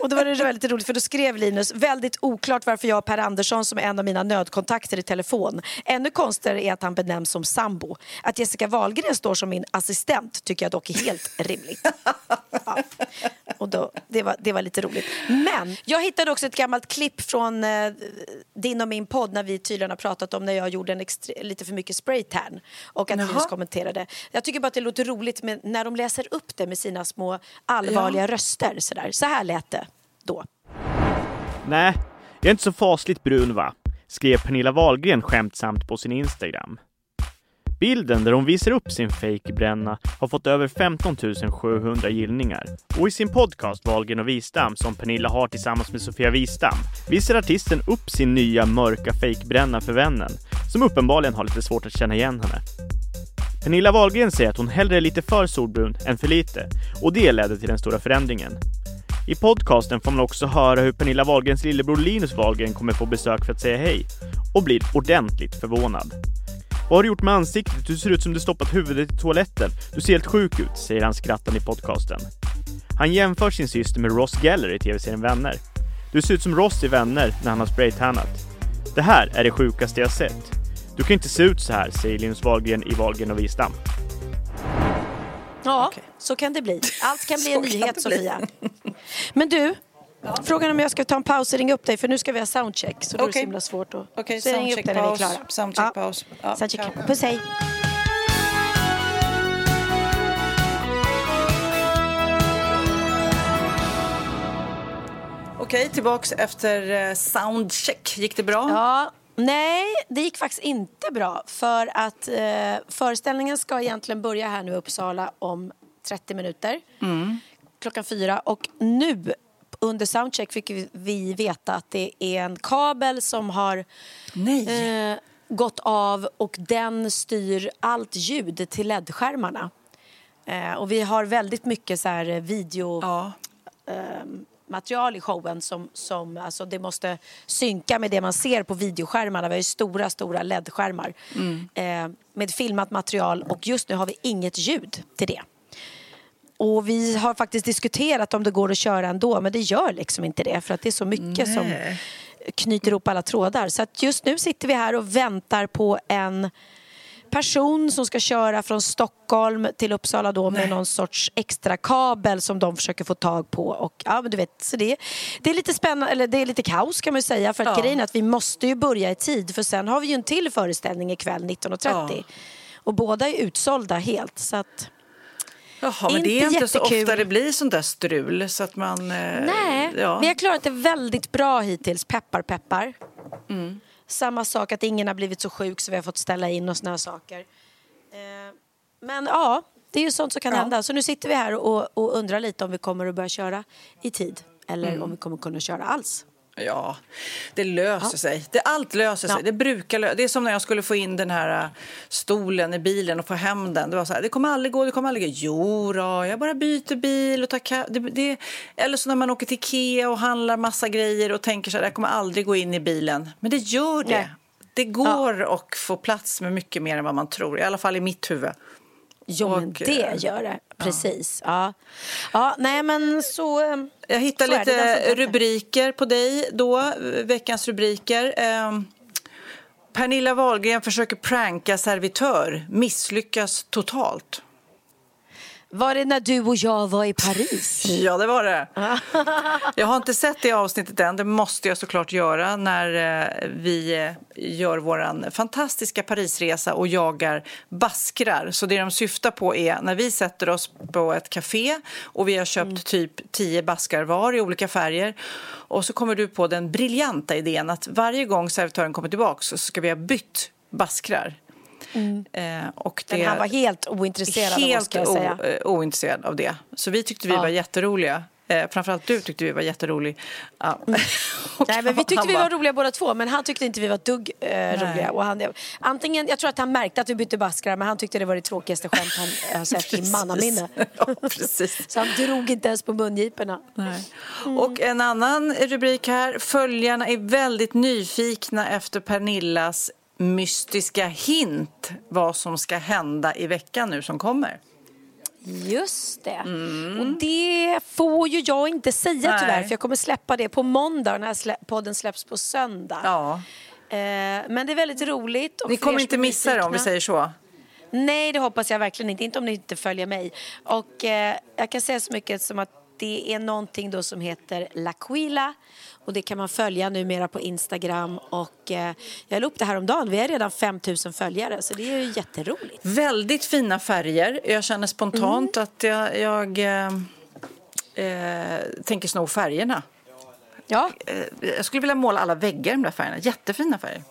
och då var det väldigt roligt för då skrev Linus, väldigt oklart varför jag har Per Andersson som är en av mina nödkontakter i telefon. Ännu konstigare är att han benämns som sambo. Att Jessica Wahlgren står som min assistent tycker jag dock är helt rimligt. Ja. Och då, det, var, det var lite roligt. Men jag hittade också ett gammalt klipp från eh, din och min podd när vi tydligen har pratat om när jag gjorde en extre- lite för mycket spraytan och att Jaha. Linus kommenterade. Jag tycker bara att det låter roligt med, när de läser upp det med sina små allvarliga röster. Sådär. Så här lät det då. Nej, jag är inte så fasligt brun va? Skrev Pernilla Wahlgren skämtsamt på sin Instagram. Bilden där hon visar upp sin fejkbränna har fått över 15 700 gillningar. Och i sin podcast Wahlgren och Wistam som Pernilla har tillsammans med Sofia Wistam visar artisten upp sin nya mörka fejkbränna för vännen som uppenbarligen har lite svårt att känna igen henne. Pernilla Wahlgren säger att hon hellre är lite för solbrun än för lite och det ledde till den stora förändringen. I podcasten får man också höra hur Pernilla Wahlgrens lillebror Linus Wahlgren kommer på besök för att säga hej och blir ordentligt förvånad. Vad har du gjort med ansiktet? Du ser ut som du stoppat huvudet i toaletten. Du ser helt sjuk ut, säger han skrattande i podcasten. Han jämför sin syster med Ross Geller i tv-serien Vänner. Du ser ut som Ross i Vänner när han har spraytannat. Det här är det sjukaste jag sett. Du kan inte se ut så här, säger Linus Wahlgren i Wahlgren och Wistam. Ja, Okej. så kan det bli. Allt kan bli Så en nyhet. Sofia. Men du, frågan om jag ska ta en paus och ringa upp dig för nu ska vi ha soundcheck så är det så Okej. himla svårt att... Okej, så är soundcheck-paus. klara. Soundcheck-paus. Ja, soundcheck. Puss hej. Okej, tillbaks efter eh, soundcheck. Gick det bra? Ja, nej, det gick faktiskt inte bra. För att eh, föreställningen ska egentligen börja här nu i Uppsala om 30 minuter. Klockan fyra. Och nu under soundcheck fick vi- veta att det är en kabel som har eh, gått av och den styr allt ljud till LED-skärmarna. Eh, och vi har väldigt mycket så här video Ja. Material i showen som, som alltså det måste synka med det man ser på videoskärmarna. Vi har ju stora, stora LED-skärmar eh, med filmat material och just nu har vi inget ljud till det. Och vi har faktiskt diskuterat om det går att köra ändå men det gör liksom inte det för att det är så mycket som knyter ihop alla trådar. Så att just nu sitter vi här och väntar på en person som ska köra från Stockholm till Uppsala då med någon sorts extra kabel som de försöker få tag på. Och, ja, men du vet, så det, det är lite spännande, eller det är lite kaos kan man säga för att Ja. grejen är att vi måste ju börja i tid för sen har vi ju en till föreställning ikväll 19.30. Ja. Och båda är utsålda helt så att Jaha, men det är Inte inte så jättekul. ofta det blir sånt där strul så att man... eh, Nej, ja. vi har klarat det väldigt bra hittills. Peppar, peppar. Mm. Samma sak att ingen har blivit så sjuk så vi har fått ställa in och såna här saker. Eh, men ja, det är ju sånt som kan Ja. hända. Så nu sitter vi här och, och undrar lite om vi kommer att börja köra i tid. Eller Mm. om vi kommer kunna köra alls. Ja, det löser sig. Det, allt löser sig. Ja. Det brukar lö- Det är som när jag skulle få in den här äh, stolen i bilen och få hem den. Det var så här, det kommer aldrig gå, det kommer aldrig gå. Jo då, jag bara byter bil och tar det, det, Eller så när man åker till Ikea och handlar massa grejer och tänker så här, det kommer aldrig gå in i bilen. Men det gör det. Nej. Det går att få plats med mycket mer än vad man tror. I alla fall i mitt huvud. Jo, men Och, det eh, gör det. Precis. Ja. ja, nej men så... eh, Jag hittar Så lite rubriker på dig då, veckans rubriker. Ehm, Pernilla Wahlgren försöker pranka servitör, misslyckas totalt. Var det när du och jag var i Paris? Ja, det var det. Jag har inte sett det avsnittet än. Det måste jag såklart göra när eh, vi eh, gör vår fantastiska Parisresa och jagar baskrar. Så det de syftar på är när vi sätter oss på ett café och vi har köpt mm. typ tio baskar var i olika färger och så kommer du på den briljanta idén att varje gång servitören kommer tillbaka så ska vi ha bytt baskrar. Mm. Eh, och det, Men han var helt ointresserad helt av oss. O, eh, ointresserad av det. Så vi tyckte vi ja. var jätteroliga. Eh, framförallt du tyckte vi var jätterolig. Ja. Mm. Nej, men vi tyckte vi var roliga båda två, men han tyckte inte vi var dugg eh, roliga. Och han, antingen, jag tror att han märkte att vi bytte baskrar, men han tyckte det var det tråkigaste skämt han har sett i mannaminne. Ja, precis. Så han drog inte ens på mungiporna. Mm. Och en annan rubrik här. Följarna är väldigt nyfikna efter Pernillas mystiska hint vad som ska hända i veckan nu som kommer. Just det. Mm. Och det får ju jag inte säga Nej. tyvärr för jag kommer släppa det på måndag när slä podden släpps på söndag. Ja. Eh, men det är väldigt roligt. Ni kommer inte missa det om vi säger så? Nej, det hoppas jag verkligen inte. Inte om ni inte följer mig. Och eh, jag kan säga så mycket som att det är någonting då som heter L'Aquila och det kan man följa numera på Instagram och eh, jag la upp det här om dagen. Vi har redan 5000 följare så det är ju jätteroligt. Väldigt fina färger. Jag känner spontant mm. att jag, jag eh, eh, tänker sno färgerna. Ja. Eh, jag skulle vilja måla alla väggar i de där färgerna. Jättefina färger.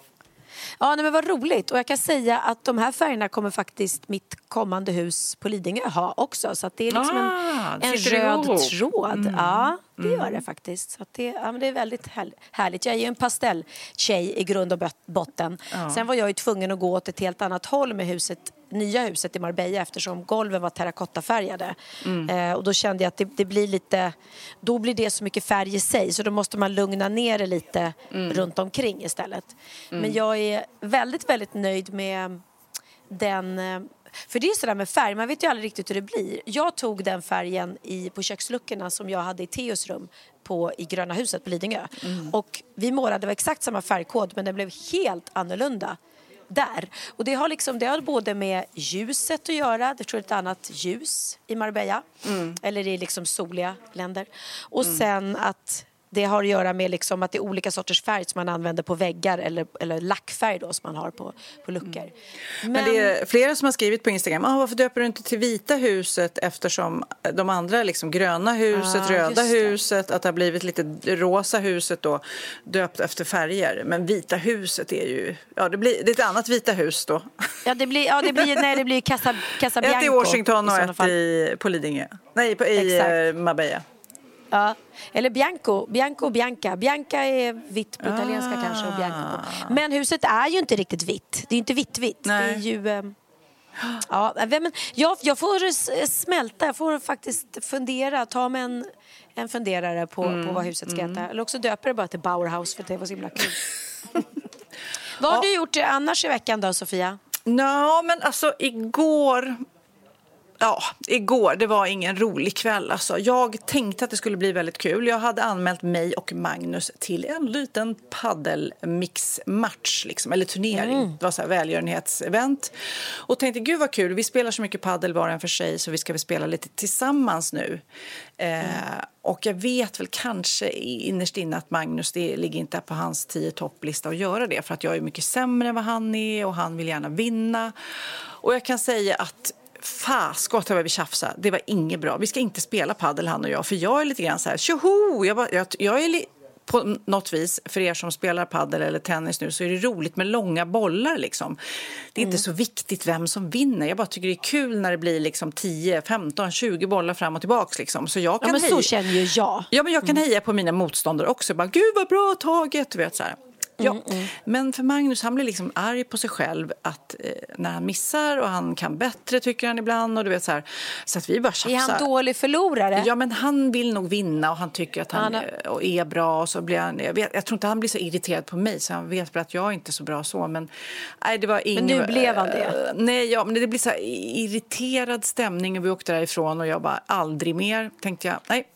Ja, nej, men vad roligt. Och jag kan säga att de här färgerna kommer faktiskt mitt kommande hus på Lidingö ha också. Så det är liksom ah, en, en röd ihop. tråd. Mm. Ja, det mm. gör det faktiskt. Så det, ja, men det är väldigt härligt. Jag är ju en pastelltjej i grund och botten. Ja. Sen var jag ju tvungen att gå åt ett helt annat håll med huset nya huset i Marbella eftersom golven var terrakottafärgade. Mm. Eh, och då kände jag att det, det, blir lite, då blir det så mycket färg i sig så då måste man lugna ner det lite mm. runt omkring istället. Mm. Men jag är väldigt, väldigt nöjd med den eh, för det är sådär med färg, man vet ju aldrig riktigt hur det blir. Jag tog den färgen i, på köksluckorna som jag hade i Teos rum på, i Gröna huset på Lidingö. Mm. Och vi målade, var exakt samma färgkod men den blev helt annorlunda där. Och det har, liksom, det har både med ljuset att göra, det tror jag är ett annat ljus i Marbella, mm. eller i liksom soliga länder. Och mm. sen att det har att göra med liksom att det är olika sorters färg som man använder på väggar eller, eller lackfärg då som man har på, på luckor. Mm. Men... Men... det är flera som har skrivit på Instagram, ah, varför döper du inte till vita huset eftersom de andra, liksom gröna huset, ah, röda huset, att det har blivit lite rosa huset då döpt efter färger. Men vita huset är ju, ja det blir det är ett annat vita hus då. Ja det blir, ja, det blir, nej, det blir Casa, Casabianco. Ett i Washington och ett i, på Lidingö. Nej, på, i Exakt. Eh, Marbella. Ja. Eller Bianco, Bianco och Bianca. Bianca är vitt på italienska ah. kanske och Bianco på. Men huset är ju inte riktigt vitt. Det är inte vitt-vitt. Det är ju... Eh, ja, men jag, jag får smälta, jag får faktiskt fundera, ta mig en, en funderare på, mm. på vad huset ska mm. heta. Eller också döper det bara till Bauerhaus för det var så himla kul. vad har ja. du gjort annars i veckan då, Sofia? Ja, men alltså igår Ja, igår, det var ingen rolig kväll. Alltså. Jag tänkte att det skulle bli väldigt kul. Jag hade anmält mig och Magnus till en liten paddelmixmatch, liksom, eller turnering. Mm. Det var så här välgörenhetsevent. Och tänkte, gud vad kul, vi spelar så mycket paddel var och en för sig så vi ska väl spela lite tillsammans nu. Mm. Eh, och jag vet väl kanske innerst inne att Magnus, det ligger inte på hans tio topplista att göra det. För att jag är mycket sämre än vad han är och han vill gärna vinna. Och jag kan säga att faskott vad vi tjafsade. Det var inget bra. Vi ska inte spela paddel han och jag. För jag är lite grann så här, tjoho! Jag, jag, jag är på något vis, för er som spelar paddel eller tennis nu, så är det roligt med långa bollar. Liksom. Det är mm. inte så viktigt vem som vinner. Jag bara tycker det är kul när det blir liksom 10, 15, 20 bollar fram och tillbaka. Liksom. Så, jag kan ja, men heja. så känner ju jag. Ja, men jag kan mm. heja på mina motståndare också. Bara, Gud vad bra taget! Vet, så här. Ja, mm, mm. men för Magnus han blir liksom arg på sig själv att eh, när han missar och han kan bättre tycker han ibland och du vet så här, så att vi bara tjafsar. Är han dålig förlorare? Ja, men han vill nog vinna och han tycker att han, han är, är bra och så blir han, jag, vet, jag tror inte han blir så irriterad på mig så han vet att jag är inte är så bra så men nej, det var ingen, Men nu blev han det? Uh, nej, ja, men det blir så irriterad stämning och vi åkte därifrån och jag bara aldrig mer tänkte jag, nej,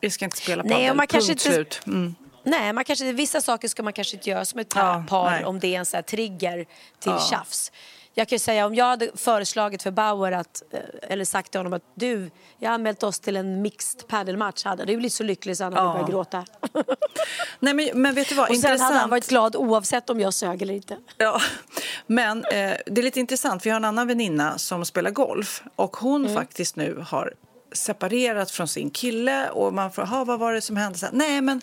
vi ska inte spela padel, nej, man kanske inte... slut. Mm. Nej, man kanske, vissa saker ska man kanske inte göra som ett ja, par nej. om det är en så trigger till ja. tjafs. Jag kan ju säga om jag hade föreslagit för Bauer att, eh, eller sagt till honom att du, jag har anmält oss till en mixed padelmatch hade du blivit så lycklig så han hade Ja. börjat gråta. Nej, men, men vet du vad? Och sen hade han Intressant. varit glad oavsett om jag sög eller inte. Ja, men eh, det är lite intressant för jag har en annan väninna som spelar golf och hon Mm. faktiskt nu har separerat från sin kille och man får, ha vad var det som hände? Så Nej, men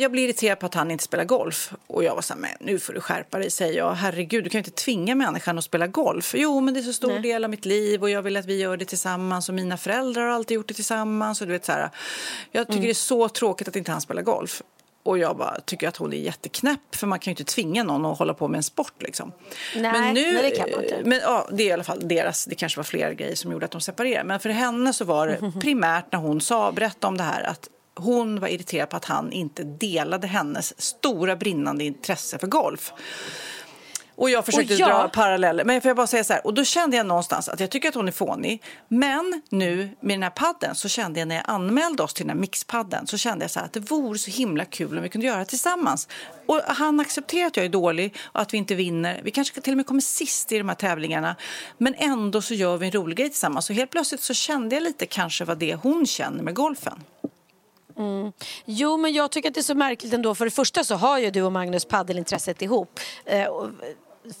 jag blir irriterad på att han inte spelar golf. Och jag var så här, men nu får du skärpa dig, säger jag. Herregud, du kan ju inte tvinga människan att spela golf. Jo, men det är så stor Nej. del av mitt liv och jag vill att vi gör det tillsammans och mina föräldrar har alltid gjort det tillsammans. Och du vet, så här, jag tycker Mm. det är så tråkigt att inte han spelar golf. Och jag bara tycker att hon är jätteknäpp för man kan ju inte tvinga någon att hålla på med en sport liksom. Nej, nej, det kan man inte. Men ja, det är i alla fall deras, det kanske var fler grejer som gjorde att de separerade. Men för henne så var det primärt när hon sa, berättade om det här att hon var irriterad på att han inte delade hennes stora brinnande intresse för golf. Och jag försökte Och jag- dra paralleller. Men får jag bara säga så här, och då kände jag någonstans att jag tycker att hon är fånig. Men nu med den här padden så kände jag när jag anmälde oss till den här mixpadden så kände jag så att det vore så himla kul om vi kunde göra det tillsammans. Och han accepterar att jag är dålig och att vi inte vinner. Vi kanske till och med kommer sist i de här tävlingarna. Men ändå så gör vi en rolig grej tillsammans. Och helt plötsligt så kände jag lite kanske vad det hon känner med golfen. Jo, men jag tycker att det är så märkligt ändå. För det första så har ju du och Magnus paddelintresset ihop. Eh, och-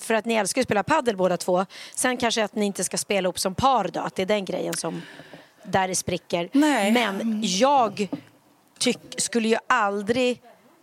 för att ni älskar att spela paddel båda två. Sen kanske att ni inte ska spela ihop som par då, att det är den grejen som där det spricker. Nej. Men jag tyck, skulle ju aldrig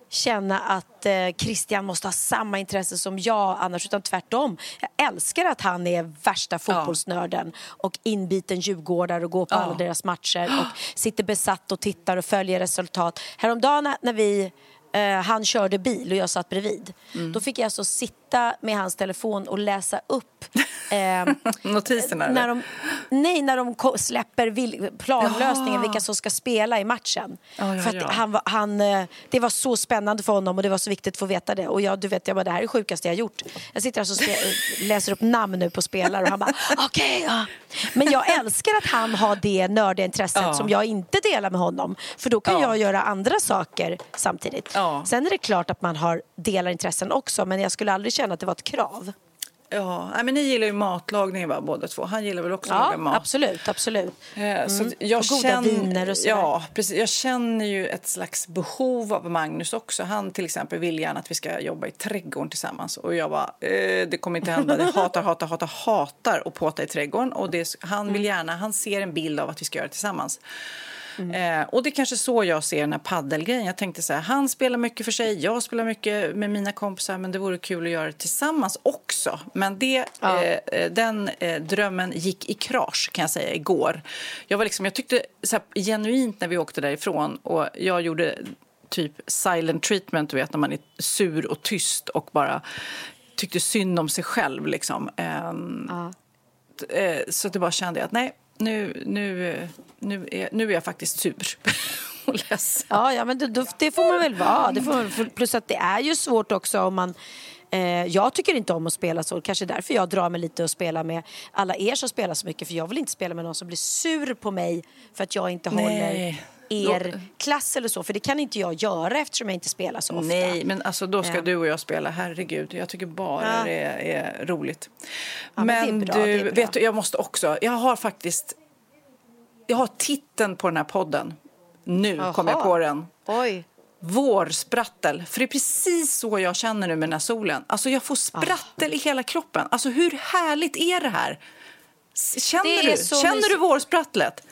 känna att eh, Christian måste ha samma intresse som jag annars, utan tvärtom. Jag älskar att han är värsta fotbollsnörden och inbiten djurgårdare och går på Ja. alla deras matcher och sitter besatt och tittar och följer resultat. Häromdagen när- när vi eh, han körde bil och jag satt bredvid. Mm. Då fick jag alltså sitta med hans telefon och läsa upp eh, Notiserna? när de, nej, när de släpper vil- planlösningen, Ja. vilka som ska spela i matchen. Ja, ja, för. Han, han, eh, det var så spännande för honom och det var så viktigt att få veta det. Och jag, du vet, jag bara, det här är det sjukaste jag gjort. Jag sitter alltså och spe- läser upp namn nu på spelare och han bara, okej. ja. Men jag älskar att han har det nördiga intresset som jag inte delar med honom. För då kan Ja. jag göra andra saker samtidigt. Sen är det klart att man har delar intressen också men jag skulle aldrig känna att det var ett krav. Ja, men ni gillar ju matlagning va, båda två. Han gillar väl också att Ja, laga mat? absolut, absolut. Eh, Så att jag Och goda känner, viner och sådär. ja, precis. Jag känner ju ett slags behov av Magnus också. Han till exempel vill gärna att vi ska jobba i trädgården tillsammans. Och jag bara, eh, det kommer inte hända. Jag hatar, hatar, hatar, hatar att påta i trädgården. Och det, han vill gärna, han ser en bild av att vi ska göra det tillsammans. Eh, och det är kanske så jag ser den här paddelgrejen. Jag tänkte så här, han spelar mycket för sig, jag spelar mycket med mina kompisar, men det vore kul att göra det tillsammans också. Men det, Ja. eh, eh, den eh, drömmen gick i krasch kan jag säga igår. Jag, var liksom, jag tyckte så här, genuint när vi åkte därifrån och jag gjorde typ silent treatment, du vet när man är sur och tyst och bara tyckte synd om sig själv. Liksom. Ehm, eh, så det bara kände jag att nej, nu, nu, nu, är, nu är jag faktiskt sur och ledsen. Ja, ja men det, det får man väl vara. Det får, man- plus att det är ju svårt också om man... Eh, jag tycker inte om att spela så. Kanske därför jag drar mig lite att spela med alla er som spelar så mycket. För jag vill inte spela med någon som blir sur på mig för att jag inte Nej. håller er klass eller så. För det kan inte jag göra eftersom jag inte spelar så ofta. Nej, men alltså då ska Ja. du och jag spela. Herregud, jag tycker bara Ja. det är, är roligt. Ja, men är bra, du, vet du, jag måste också... Jag har faktiskt... Jag har titeln på den här podden. Nu Jaha. kom jag på den. Oj. Vårsprattel. För det är precis så jag känner nu med den här solen. Alltså jag får sprattel i hela kroppen. Alltså hur härligt är det här? Känner, Det du, känner mysigt. du vårsprattlet?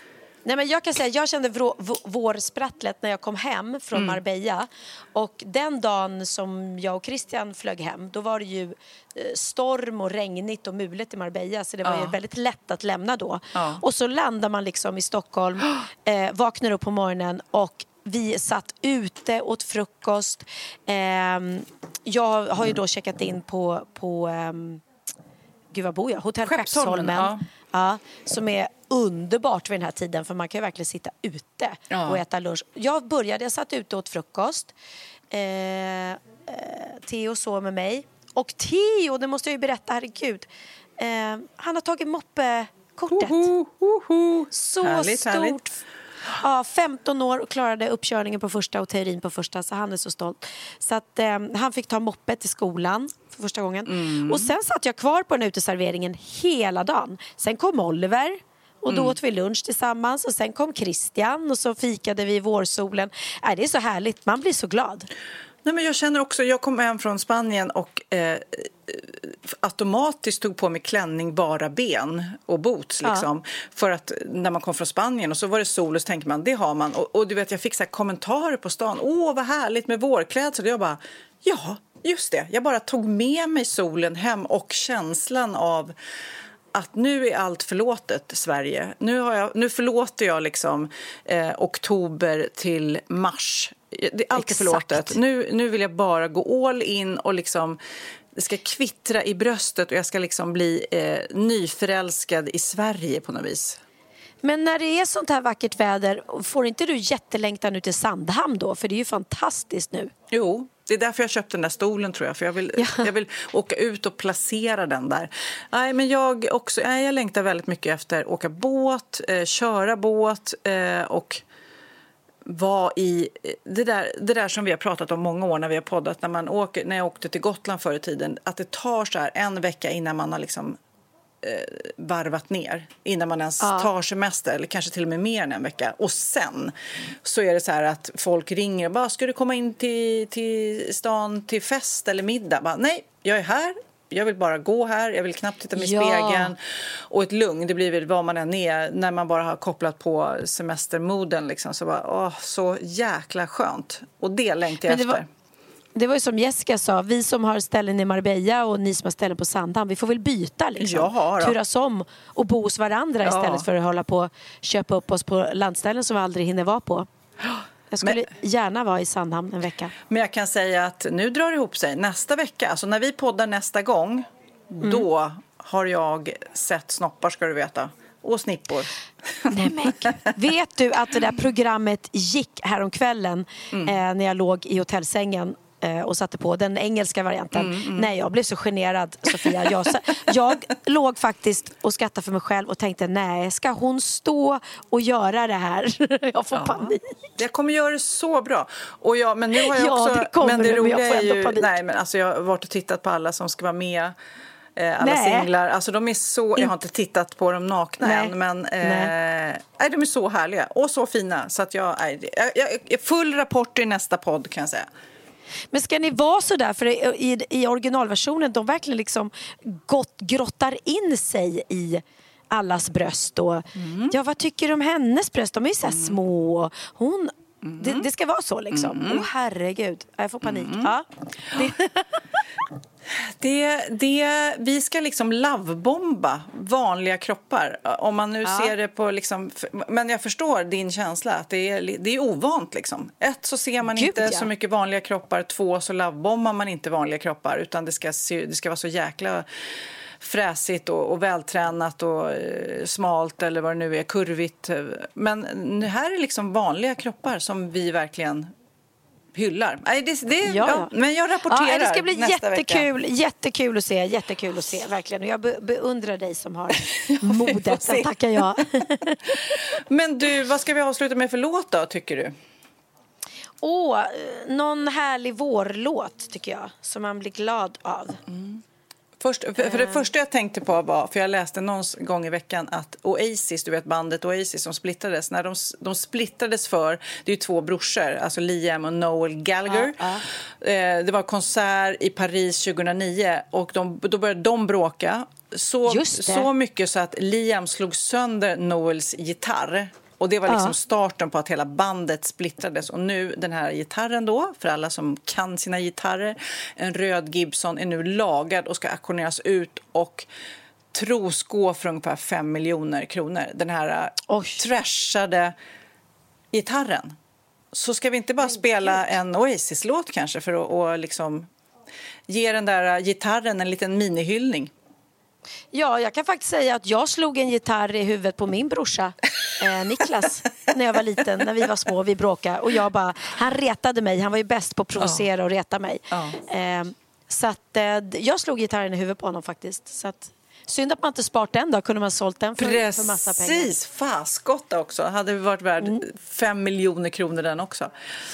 Nej, men jag kan säga, jag kände vrå, vårsprattlet när jag kom hem från Mm. Marbella. Och den dagen som jag och Christian flög hem, då var det ju eh, storm och regnigt och mulet i Marbella. Så det var ju Ja. väldigt lätt att lämna då. Ja. Och så landar man liksom i Stockholm, eh, vaknar upp på morgonen och vi satt ute, åt frukost. Ehm, jag har ju då checkat in på, på ehm, gud vad bor jag? Hotell Skeppsholmen, Skeppsholmen. ja. Ja, som är underbart vid den här tiden för man kan ju verkligen sitta ute Ja. och äta lunch. Jag började, jag satt ute och åt frukost. Eh, eh, Theo sov med mig. Och Theo, det måste jag ju berätta, herregud. Eh, han har tagit moppekortet. Hoho, hoho. Så Härligt, stort. härligt. Ja, 15 år och klarade uppkörningen på första och teorin på första, så han är så stolt. Så att, eh, han fick ta moppet till skolan för första gången. Mm. Och sen satt jag kvar på den uteserveringen hela dagen. Sen kom Oliver och då Mm. åt vi lunch tillsammans och sen kom Christian och så fikade vi i vårsolen. Äh, det är så härligt, man blir så glad. Nej, men jag känner också, jag kom hem från Spanien och eh, automatiskt tog på mig klänning, bara ben och boots. Ja. Liksom, För att när man kom från Spanien och så var det sol och så tänker man det har man. Och, och du vet, jag fick så kommentarer på stan. Åh, vad härligt med vårklädsel. Jag bara, ja, just det. Jag bara tog med mig solen hem och känslan av att nu är allt förlåtet, Sverige. Nu, har jag, nu förlåter jag liksom eh, oktober till mars. Det är alltid Exakt. förlåtet. Nu, nu vill jag bara gå all in och liksom det ska kvittra i bröstet och jag ska liksom bli eh, nyförälskad i Sverige på något vis. Men när det är sånt här vackert väder, får inte du jättelängtan ut till Sandhamn då? För det är ju fantastiskt nu. Jo, det är därför jag köpte den där stolen tror jag. För jag vill, Ja. jag vill åka ut och placera den där. Nej, men jag, också, nej, jag längtar väldigt mycket efter åka båt, eh, köra båt eh, och vara i det där, det där som vi har pratat om många år när vi har poddat. När, man åker, när jag åkte till Gotland förr i tiden. Att det tar så här en vecka innan man har liksom eh, varvat ner innan man ens Ja. tar semester, eller kanske till och med mer än en vecka. Och sen så är det så här att folk ringer och bara, ska du komma in till, till stan till fest eller middag? Bara, Nej, jag är här. Jag vill bara gå här, jag vill knappt titta mig i Ja. spegeln. Och ett lugn, det blir väl vad man än är när man bara har kopplat på semestermoden. Liksom. Så, bara, åh, så jäkla skönt. Och det längtar jag det efter. var- Det var ju som Jessica sa, vi som har ställen i Marbella och ni som har ställen på Sandhamn, vi får väl byta liksom. Ja. Turas om och bo hos varandra Ja. istället för att hålla på köpa upp oss på landställen som vi aldrig hinner vara på. Jag skulle Men- gärna vara i Sandhamn en vecka. Men jag kan säga att nu drar det ihop sig. Nästa vecka, alltså när vi poddar nästa gång, då har jag sett snoppar ska du veta. Och snippor. Nej, men, vet du att det där programmet gick häromkvällen Mm. eh, när jag låg i hotellsängen och satte på den engelska varianten. Mm, Nej, jag blev så generad, Sofia. Jag, jag låg faktiskt och skrattade för mig själv och tänkte, nej, ska hon stå och göra det här? jag får panik. Jag kommer göra det så bra. Och jag, men nu har jag Ja, också... det kommer men det du, men jag roliga får är ändå ju... panik. Nej, men alltså jag har varit och tittat på alla som ska vara med. Eh, alla Nej. singlar. Alltså de är så... Jag har inte tittat på dem nakna Nej. än, men eh, Nej. nej. de är så härliga och så fina. Så att jag, jag, jag, jag full rapport i nästa podd kan jag säga. Men ska ni vara så där, för i, i, originalversionen, de verkligen liksom gott, grottar in sig i allas bröst. Och, Mm. Ja, vad tycker du om hennes bröst? De är ju så här små. Hon, Mm. det, det ska vara så liksom. Åh herregud, jag får panik. Mm. Ja. Det, Det, vi ska liksom lovebomba vanliga kroppar. Om man nu Ja. ser det på... Liksom, men jag förstår din känsla. att Det är, det är ovant. Liksom. Ett, så ser man Gud, inte ja. så mycket vanliga kroppar. Två, så lovebombar man inte vanliga kroppar. Utan det ska, se, det ska vara så jäkla fräsigt och, och vältränat och eh, smalt eller vad det nu är, kurvigt. Men här är liksom vanliga kroppar som vi verkligen hyllar. Nej, det, det, ja, Ja. men jag rapporterar ja, det ska bli nästa vecka. jättekul, jättekul att se. Jättekul att se, verkligen. Och jag be, beundrar dig som har modet. se. Den tackar jag. Men du, vad ska vi avsluta med för låt då, tycker du? Åh, eh, någon härlig vårlåt tycker jag, som man blir glad av. Först, för, för det första jag tänkte på var, för jag läste någon gång i veckan att Oasis, du vet bandet Oasis som splittrades, när de, de splittrades för, det är två brorsor, alltså Liam och Noel Gallagher. Eh, det var konsert i Paris 2009 och de, då började de bråka. Så, så mycket så att Liam slog sönder Noels gitarr. Och det var liksom starten på att hela bandet splittrades. Och nu den här gitarren då, för alla som kan sina gitarrer, en röd Gibson är nu lagad och ska auktioneras ut och tros gå för ungefär 5 miljoner kronor. Den här Oj. uh, trashade gitarren. Så ska vi inte bara spela en Oasis-låt kanske för att liksom ge den där uh, gitarren en liten minihyllning? Ja, jag kan faktiskt säga att jag slog en gitarr i huvudet på min brorsa eh, Niklas när jag var liten, när vi var små, vi bråkade och jag bara, han retade mig, han var ju bäst på att provocera och reta mig. Ja. Eh, så att eh, jag slog gitarren i huvudet på honom faktiskt. Så att Synd att man inte sparat den då, kunde man sålt den för, Precis, för massa pengar. Precis, faskotta också. Hade vi varit värd Mm. fem miljoner kronor den också.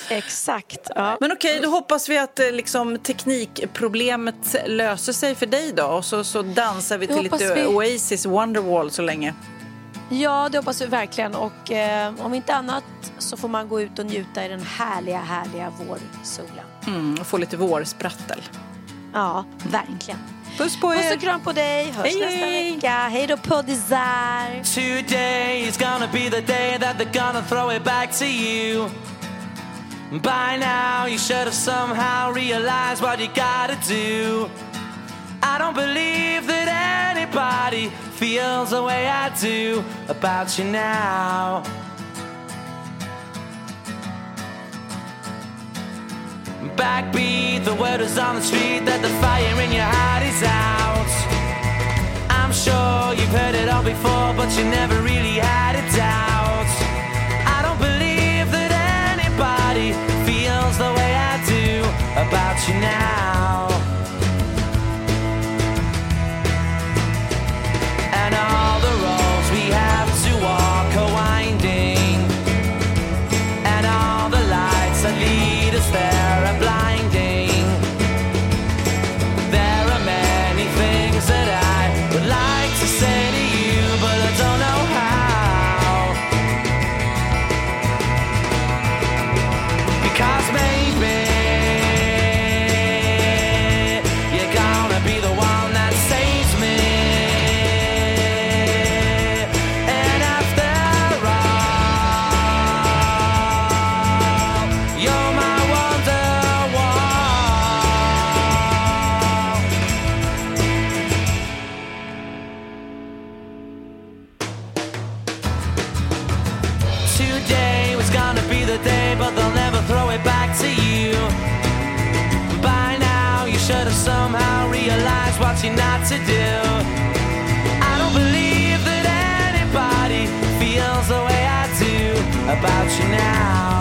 Exakt. Ja. Men okej, då hoppas vi att eh, liksom, teknikproblemet löser sig för dig då. Och så, så dansar vi till lite vi. Oasis Wonderwall så länge. ja, det hoppas vi verkligen. Och eh, om inte annat så får man gå ut och njuta i den härliga, härliga vårsolen. Mm, och få lite vårsprattel. Ja, verkligen. Puss på Puss er! och kram på dig. Hörs Hej, nästa hej. vecka. Hej då poddisar. Today is gonna be the day that they're gonna throw it back to you. By now, you should have somehow realized what you gotta do. I don't believe that anybody feels the way I do about you now. Backbeat, the word is on the street that the fire in your heart is out. I'm sure you've heard it all before, but you never really had a doubt. You're not to do. I don't believe that anybody feels the way I do about you now.